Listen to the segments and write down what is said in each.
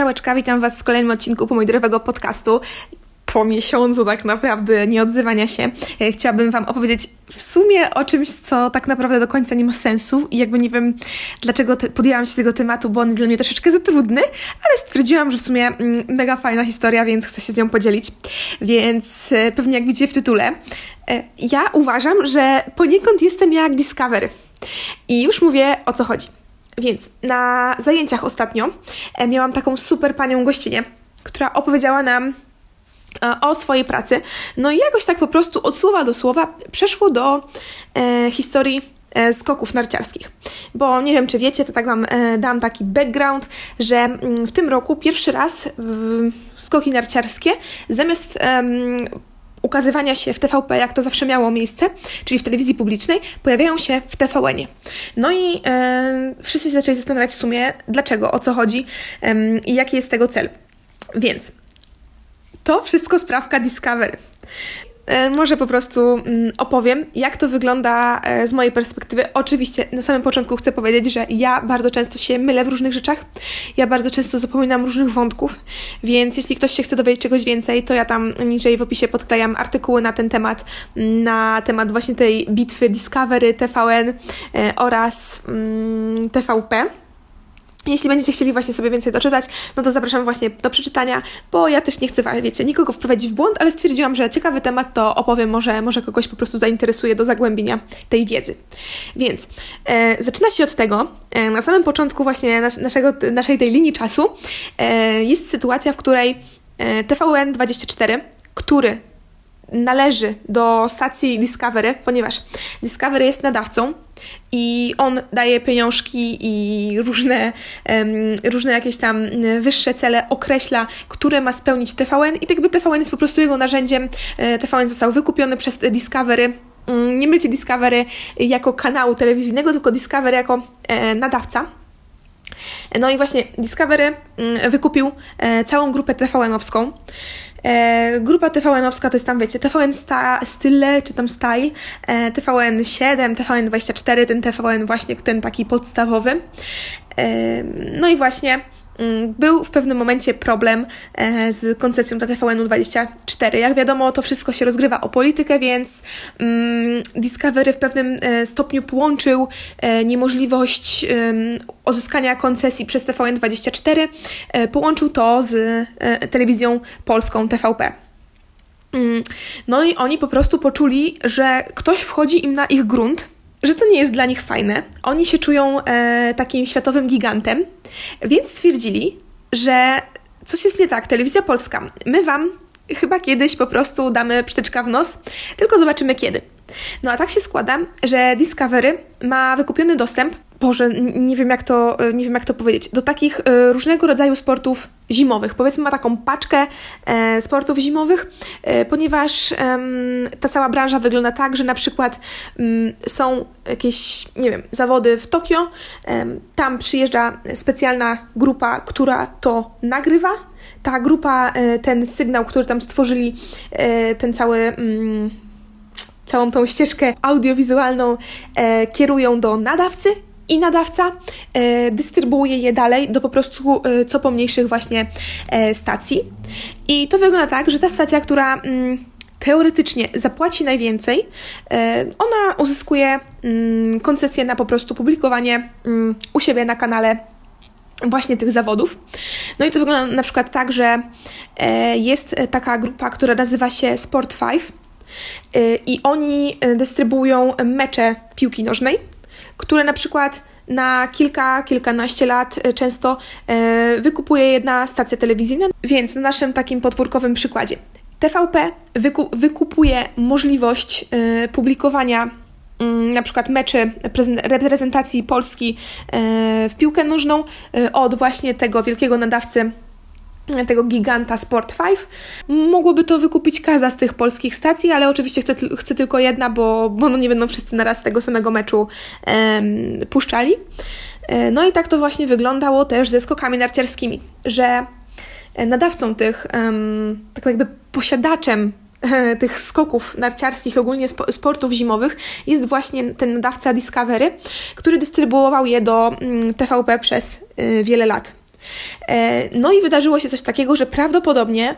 Strzałeczka, witam Was w kolejnym odcinku Pomidorowego Podcastu. Po miesiącu tak naprawdę nieodzywania się e, chciałabym Wam opowiedzieć w sumie o czymś, co tak naprawdę do końca nie ma sensu i jakby nie wiem dlaczego te, podjęłam się tego tematu, bo on jest dla mnie troszeczkę za trudny, ale stwierdziłam, że w sumie mm, mega fajna historia, więc chcę się z nią podzielić. Więc e, pewnie jak widzicie w tytule, e, ja uważam, że poniekąd jestem jak Discovery. I już mówię o co chodzi. Więc na zajęciach ostatnio e, miałam taką super panią gościnię, która opowiedziała nam e, o swojej pracy. No i jakoś tak po prostu od słowa do słowa przeszło do e, historii e, skoków narciarskich. Bo nie wiem, czy wiecie, to tak Wam dam taki background, że mm, w tym roku pierwszy raz skoki narciarskie zamiast ukazywania się w TVP, jak to zawsze miało miejsce, czyli w telewizji publicznej, pojawiają się w TVN-ie. No i e, wszyscy zaczęli zastanawiać w sumie, dlaczego, o co chodzi e, i jaki jest tego cel. Więc to wszystko sprawka Discovery. E, może po prostu mm, opowiem, jak to wygląda e, z mojej perspektywy. Oczywiście na samym początku chcę powiedzieć, że ja bardzo często się mylę w różnych rzeczach. Ja bardzo często zapominam różnych wątków, więc jeśli ktoś się chce dowiedzieć czegoś więcej, to ja tam niżej w opisie podklejam artykuły na ten temat, na temat właśnie tej bitwy Discovery, TVN e, oraz mm, TVP. Jeśli będziecie chcieli właśnie sobie więcej doczytać, no to zapraszam właśnie do przeczytania, bo ja też nie chcę, wiecie, nikogo wprowadzić w błąd, ale stwierdziłam, że ciekawy temat to opowiem, może, może kogoś po prostu zainteresuje do zagłębienia tej wiedzy. Więc e, zaczyna się od tego, e, na samym początku właśnie nas, naszego, naszej tej linii czasu e, jest sytuacja, w której e, TVN24, który należy do stacji Discovery, ponieważ Discovery jest nadawcą i on daje pieniążki i różne, różne jakieś tam wyższe cele określa, które ma spełnić TVN i tak jakby TVN jest po prostu jego narzędziem. E, TVN został wykupiony przez Discovery. Mm, nie mylcie Discovery jako kanału telewizyjnego, tylko Discovery jako e, nadawca. No i właśnie Discovery mm, wykupił e, całą grupę TVN-owską. E, grupa TVN-owska to jest tam, wiecie, TVN sta, Style, czy tam Style, e, TVN 7, TVN 24, ten TVN właśnie, ten taki podstawowy. E, no i właśnie był w pewnym momencie problem e, z koncesją dla TVN-u 24. Jak wiadomo, to wszystko się rozgrywa o politykę, więc mm, Discovery w pewnym e, stopniu połączył e, niemożliwość uzyskania koncesji przez TVN24, połączył to z telewizją polską TVP. Mm, no i oni po prostu poczuli, że ktoś wchodzi im na ich grunt, że to nie jest dla nich fajne. Oni się czują e, takim światowym gigantem, więc stwierdzili, że coś jest nie tak. Telewizja Polska, my Wam chyba kiedyś po prostu damy psztyczka w nos, tylko zobaczymy kiedy. No a tak się składa, że Discovery ma wykupiony dostęp Boże, nie wiem jak to, nie wiem jak to powiedzieć, do takich e, różnego rodzaju sportów zimowych. Powiedzmy ma taką paczkę e, sportów zimowych, e, ponieważ ta cała branża wygląda tak, że na przykład są jakieś, nie wiem, zawody w Tokio, tam przyjeżdża specjalna grupa, która to nagrywa. Ta grupa, ten sygnał, który tam stworzyli, ten cały mm, całą tą ścieżkę audiowizualną e, kierują do nadawcy i nadawca e, dystrybuuje je dalej do po prostu e, co pomniejszych właśnie e, stacji. I to wygląda tak, że ta stacja, która mm, teoretycznie zapłaci najwięcej, ona uzyskuje mm, koncesję na po prostu publikowanie mm, u siebie na kanale właśnie tych zawodów. No i to wygląda na przykład tak, że jest taka grupa, która nazywa się Sport 5 e, i oni dystrybuują mecze piłki nożnej które na przykład na kilka, kilkanaście lat e, często e, wykupuje jedna stacja telewizyjna. Więc na naszym takim podwórkowym przykładzie. TVP wyku wykupuje możliwość e, publikowania mm, na przykład meczy reprezentacji Polski w piłkę nożną od właśnie tego wielkiego nadawcy tego giganta Sport 5. Mogłoby to wykupić każda z tych polskich stacji, ale oczywiście chcę, chcę tylko jedna, bo, bo no nie będą wszyscy naraz tego samego meczu em, puszczali. E, no i tak to właśnie wyglądało też ze skokami narciarskimi, że nadawcą tych, em, tak jakby posiadaczem e, tych skoków narciarskich, ogólnie sportów zimowych, jest właśnie ten nadawca Discovery, który dystrybuował je do mm, TVP przez e, wiele lat. No i wydarzyło się coś takiego, że prawdopodobnie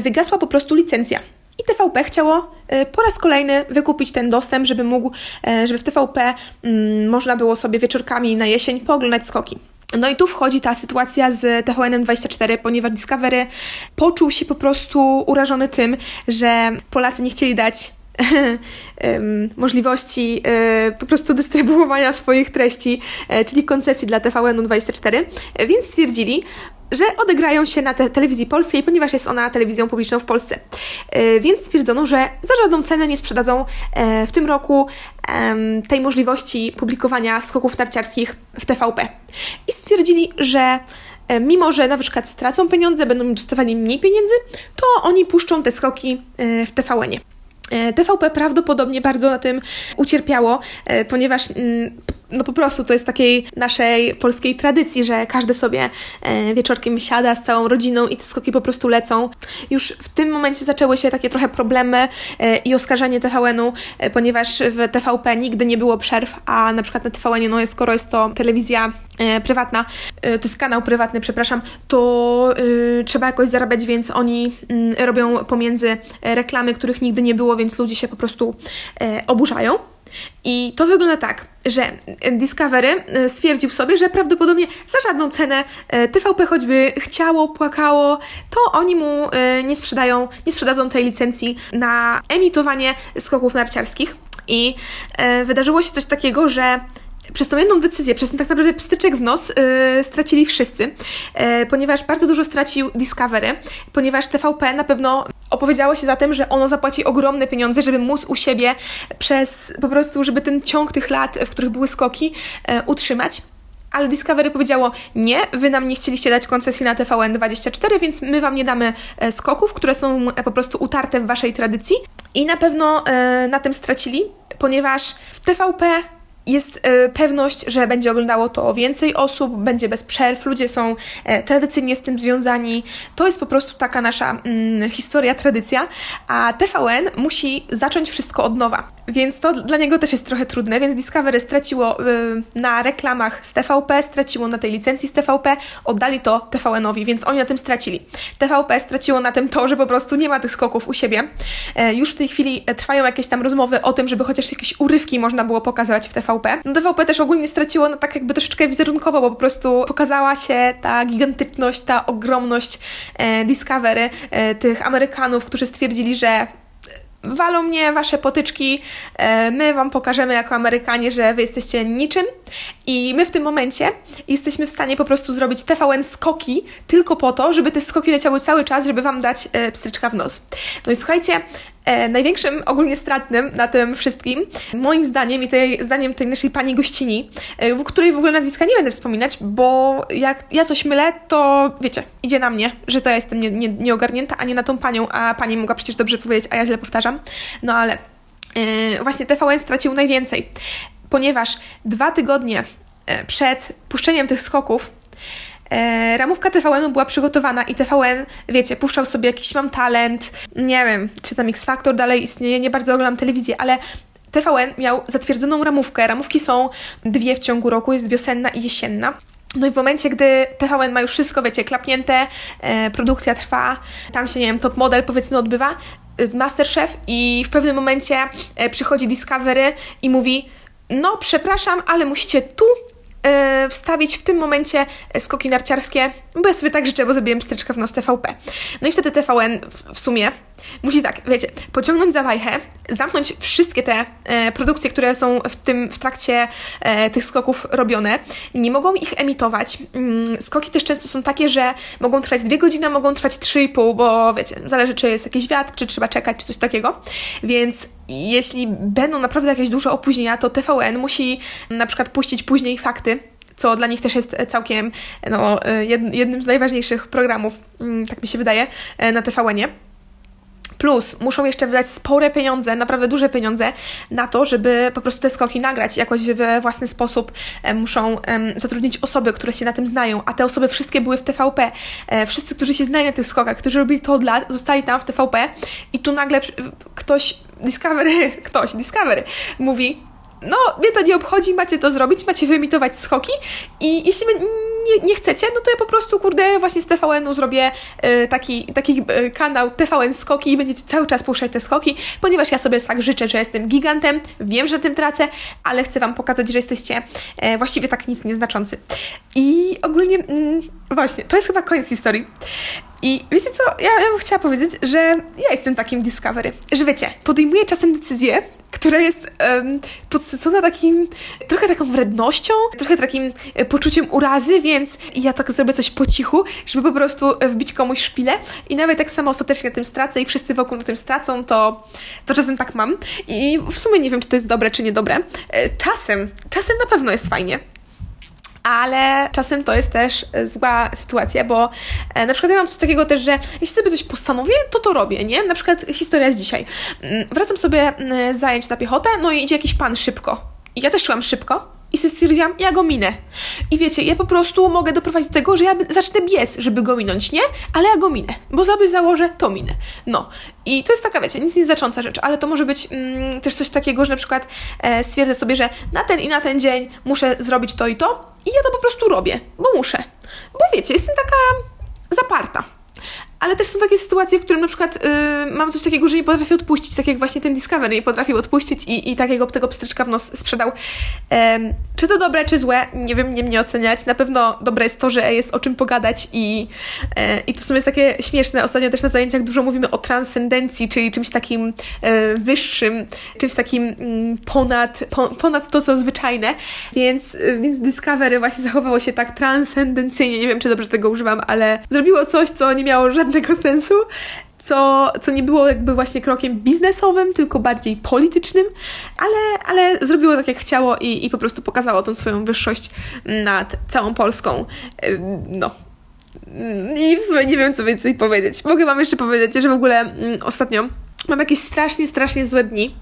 wygasła po prostu licencja. I TVP chciało po raz kolejny wykupić ten dostęp, żeby mógł, żeby w TVP mm, można było sobie wieczorkami na jesień pooglądać skoki. No i tu wchodzi ta sytuacja z TVN-24, ponieważ Discovery poczuł się po prostu urażony tym, że Polacy nie chcieli dać możliwości e, po prostu dystrybuowania swoich treści, e, czyli koncesji dla TVN-24, więc stwierdzili, że odegrają się na te telewizji polskiej, ponieważ jest ona telewizją publiczną w Polsce. E, więc stwierdzono, że za żadną cenę nie sprzedadzą w tym roku tej możliwości publikowania skoków narciarskich w TVP. I stwierdzili, że mimo że na przykład stracą pieniądze, będą dostawali mniej pieniędzy, to oni puszczą te skoki w TVN-ie. E, TVP prawdopodobnie bardzo na tym ucierpiało, e, ponieważ mm, no po prostu to jest takiej naszej polskiej tradycji, że każdy sobie e, wieczorkiem siada z całą rodziną i te skoki po prostu lecą. Już w tym momencie zaczęły się takie trochę problemy i oskarżanie TVN-u, ponieważ w TVP nigdy nie było przerw, a na przykład na TVN, no skoro jest to telewizja prywatna, to jest kanał prywatny, przepraszam, to trzeba jakoś zarabiać, więc oni mm, robią pomiędzy reklamy, których nigdy nie było, więc ludzie się po prostu e, oburzają. I to wygląda tak, że Discovery e, stwierdził sobie, że prawdopodobnie za żadną cenę e, TVP choćby chciało, płakało, to oni mu nie sprzedają, nie sprzedadzą tej licencji na emitowanie skoków narciarskich. I wydarzyło się coś takiego, że przez tą jedną decyzję, przez ten tak naprawdę pstyczek w nos yy, stracili wszyscy, yy, ponieważ bardzo dużo stracił Discovery, ponieważ TVP na pewno opowiedziało się za tym, że ono zapłaci ogromne pieniądze, żeby móc u siebie przez po prostu, żeby ten ciąg tych lat, w których były skoki, yy, utrzymać. Ale Discovery powiedziało, nie, wy nam nie chcieliście dać koncesji na TVN24, więc my wam nie damy e, skoków, które są e, po prostu utarte w waszej tradycji. I na pewno e, na tym stracili, ponieważ w TVP jest e, pewność, że będzie oglądało to więcej osób, będzie bez przerw, ludzie są e, tradycyjnie z tym związani. To jest po prostu taka nasza mm, historia, tradycja, a TVN musi zacząć wszystko od nowa. Więc to dla niego też jest trochę trudne, więc Discovery straciło y, na reklamach z TVP, straciło na tej licencji z TVP, oddali to TVN-owi, więc oni na tym stracili. TVP straciło na tym to, że po prostu nie ma tych skoków u siebie. E, już w tej chwili trwają jakieś tam rozmowy o tym, żeby chociaż jakieś urywki można było pokazywać w TVP. No TVP też ogólnie straciło no tak jakby troszeczkę wizerunkowo, bo po prostu pokazała się ta gigantyczność, ta ogromność e, Discovery, e, tych Amerykanów, którzy stwierdzili, że walą mnie wasze potyczki, e, my wam pokażemy jako Amerykanie, że wy jesteście niczym i my w tym momencie jesteśmy w stanie po prostu zrobić TVN skoki tylko po to, żeby te skoki leciały cały czas, żeby wam dać e, pstryczka w nos. No i słuchajcie, największym ogólnie stratnym na tym wszystkim, moim zdaniem i tej, zdaniem tej naszej pani gościni, e, w której w ogóle nazwiska nie będę wspominać, bo jak ja coś mylę, to wiecie, idzie na mnie, że to ja jestem nie, nie, nieogarnięta, a nie na tą panią, a pani mogła przecież dobrze powiedzieć, a ja źle powtarzam. No ale yy, właśnie TVN stracił najwięcej, ponieważ dwa tygodnie przed puszczeniem tych skoków E, ramówka TVN-u była przygotowana i TVN, wiecie, puszczał sobie jakiś mam talent, nie wiem, czy tam X Factor dalej istnieje, nie bardzo oglądam telewizję, ale TVN miał zatwierdzoną ramówkę. Ramówki są dwie w ciągu roku, jest wiosenna i jesienna. No i w momencie, gdy TVN ma już wszystko, wiecie, klapnięte, e, produkcja trwa, tam się, nie wiem, top model powiedzmy odbywa, e, Masterchef i w pewnym momencie e, przychodzi Discovery i mówi no przepraszam, ale musicie tu E, wstawić w tym momencie skoki narciarskie, bo ja sobie tak życzę, bo zrobiłem styczkę w nos TVP. No i wtedy TVN w, w sumie musi tak, wiecie, pociągnąć za wajchę, zamknąć wszystkie te e, produkcje, które są w tym, w trakcie e, tych skoków robione. Nie mogą ich emitować. Mm, skoki też często są takie, że mogą trwać dwie godziny, mogą trwać 3,5, bo wiecie, zależy czy jest jakiś wiatr, czy trzeba czekać, czy coś takiego. Więc jeśli będą naprawdę jakieś duże opóźnienia, to TVN musi na przykład puścić później fakty, co dla nich też jest całkiem no, jednym z najważniejszych programów, mm, tak mi się wydaje, na TVN-ie. Plus muszą jeszcze wydać spore pieniądze, naprawdę duże pieniądze na to, żeby po prostu te skoki nagrać jakoś we własny sposób. Muszą zatrudnić osoby, które się na tym znają, a te osoby wszystkie były w TVP. E, wszyscy, którzy się znają na tych skokach, którzy robili to od lat, zostali tam w TVP i tu nagle ktoś, Discovery, ktoś, Discovery mówi, no, mnie to nie obchodzi, macie to zrobić, macie wyemitować skoki i jeśli nie, nie chcecie, no to ja po prostu, kurde, właśnie z TVN-u zrobię y, taki, taki y, kanał TVN Skoki i będziecie cały czas puszczać te skoki, ponieważ ja sobie tak życzę, że jestem gigantem, wiem, że tym tracę, ale chcę Wam pokazać, że jesteście e, właściwie tak nic nieznaczący. I ogólnie, mm, właśnie, to jest chyba koniec historii. I wiecie co, ja, ja bym chciała powiedzieć, że ja jestem takim Discovery, że wiecie, podejmuję czasem decyzję, która jest um, podsycona takim, trochę taką wrednością, trochę takim e, poczuciem urazy, więc ja tak zrobię coś po cichu, żeby po prostu wbić komuś szpilę i nawet tak samo ostatecznie na tym stracę i wszyscy wokół na tym stracą, to, to czasem tak mam. I w sumie nie wiem, czy to jest dobre, czy niedobre. E, czasem, czasem na pewno jest fajnie ale czasem to jest też e, zła sytuacja, bo e, na przykład ja mam coś takiego też, że jeśli sobie coś postanowię, to to robię, nie? Na przykład historia z dzisiaj. Mm, wracam sobie mm, zajęć na piechotę, no i idzie jakiś pan szybko. I ja też szłam szybko, i sobie stwierdziłam, ja go minę. I wiecie, ja po prostu mogę doprowadzić do tego, że ja zacznę biec, żeby go minąć, nie? Ale ja go minę, bo sobie założę, to minę. No. I to jest taka, wiecie, nic nie znacząca rzecz, ale to może być mm, też coś takiego, że na przykład e, stwierdzę sobie, że na ten i na ten dzień muszę zrobić to i to i ja to po prostu robię, bo muszę. Bo wiecie, jestem taka zaparta. Ale też są takie sytuacje, w którym na przykład yy, mam coś takiego, że nie potrafię odpuścić, tak jak właśnie ten Discovery nie potrafił odpuścić i, i takiego tego pstryczka w nos sprzedał. Um, czy to dobre, czy złe? Nie wiem, nie mnie oceniać. Na pewno dobre jest to, że jest o czym pogadać i, e, i to w sumie jest takie śmieszne. Ostatnio też na zajęciach dużo mówimy o transcendencji, czyli czymś takim e, wyższym, czymś takim mm, ponad, po, ponad to, co zwyczajne. Więc, więc Discovery właśnie zachowało się tak transcendencyjnie. Nie wiem, czy dobrze tego używam, ale zrobiło coś, co nie miało żadnego żadnego sensu, co, co nie było jakby właśnie krokiem biznesowym, tylko bardziej politycznym, ale, ale zrobiło tak, jak chciało i, i po prostu pokazało tą swoją wyższość nad całą Polską. No. I w sumie nie wiem, co więcej powiedzieć. Mogę Wam jeszcze powiedzieć, że w ogóle ostatnio mam jakieś strasznie, strasznie złe dni.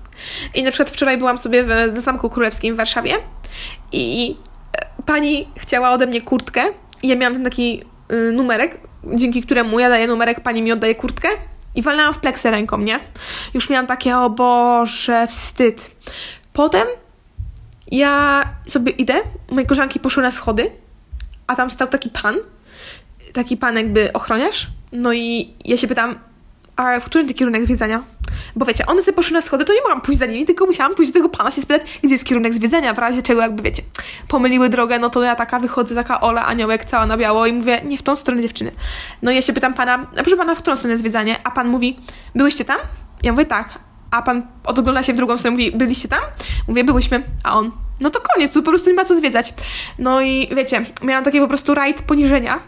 I na przykład wczoraj byłam sobie w, na Zamku Królewskim w Warszawie i e, pani chciała ode mnie kurtkę i ja miałam ten taki y, numerek dzięki któremu ja daję numerek, pani mi oddaje kurtkę i walnęłam w pleksę ręką, nie? Już miałam takie, o Boże, wstyd. Potem ja sobie idę, moje koleżanki poszły na schody, a tam stał taki pan, taki pan jakby ochroniarz, no i ja się pytam, a w którym ty kierunek zwiedzania? Bo wiecie, one sobie poszły na schody, to nie mogłam pójść za nimi, tylko musiałam pójść do tego pana się spytać, gdzie jest kierunek zwiedzania, w razie czego jakby, wiecie, pomyliły drogę, no to ja taka wychodzę, taka Ola, aniołek, cała na biało i mówię, nie w tą stronę dziewczyny. No i ja się pytam pana, proszę pana, w którą stronę zwiedzanie? A pan mówi, byłyście tam? Ja mówię, tak. A pan odgląda się w drugą stronę, mówi, byliście tam? Mówię, byłyśmy. A on, no to koniec, tu po prostu nie ma co zwiedzać. No i wiecie, miałam taki po prostu rajd poniżenia,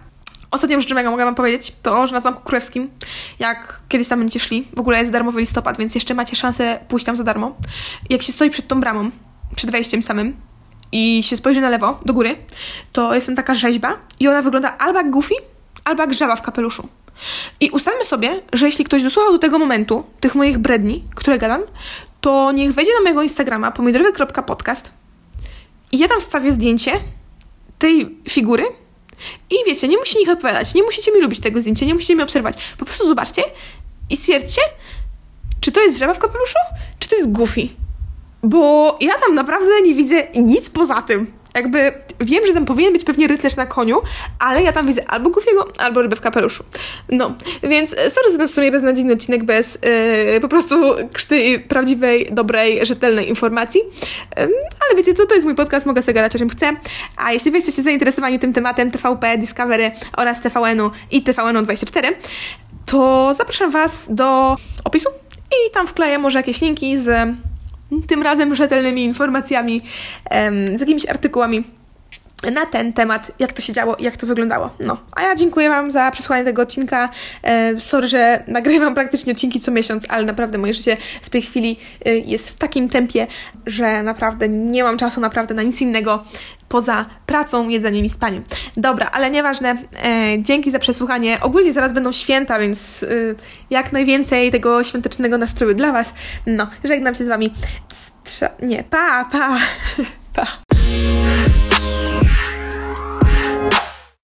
Ostatnią rzeczą, jaką mogę Wam powiedzieć, to, że na Zamku Królewskim, jak kiedyś tam będziecie szli, w ogóle jest darmowy listopad, więc jeszcze macie szansę pójść tam za darmo. Jak się stoi przed tą bramą, przed wejściem samym i się spojrzy na lewo, do góry, to jest tam taka rzeźba i ona wygląda albo jak Goofy, albo jak żaba w kapeluszu. I ustalmy sobie, że jeśli ktoś dosłuchał do tego momentu tych moich bredni, które gadam, to niech wejdzie na mojego Instagrama pomidorowy.podcast i ja tam wstawię zdjęcie tej figury i wiecie, nie musi nich odpowiadać, nie musicie mi lubić tego zdjęcia, nie musicie mi obserwować. Po prostu zobaczcie i stwierdźcie, czy to jest żaba w kapeluszu, czy to jest Goofy. Bo ja tam naprawdę nie widzę nic poza tym jakby wiem, że tam powinien być pewnie rycerz na koniu, ale ja tam widzę albo Goofiego, albo rybę w kapeluszu. No, więc e, sorry za ten w sumie beznadziejny odcinek bez yy, po prostu krzty prawdziwej, dobrej, rzetelnej informacji. Yy, ale wiecie co, to jest mój podcast, mogę sobie gadać o czym chcę. A jeśli wy jesteście zainteresowani tym tematem TVP, Discovery oraz TVN-u i TVN-u24, to zapraszam Was do opisu i tam wkleję może jakieś linki z tym razem rzetelnymi informacjami, z jakimiś artykułami na ten temat, jak to się działo jak to wyglądało. No, a ja dziękuję Wam za przesłuchanie tego odcinka. E, sorry, że nagrywam praktycznie odcinki co miesiąc, ale naprawdę moje życie w tej chwili e, jest w takim tempie, że naprawdę nie mam czasu naprawdę na nic innego poza pracą, jedzeniem i spaniem. Dobra, ale nieważne. E, dzięki za przesłuchanie. Ogólnie zaraz będą święta, więc e, jak najwięcej tego świątecznego nastroju dla Was. No, żegnam się z Wami. Strza- nie, pa, pa, pa. Música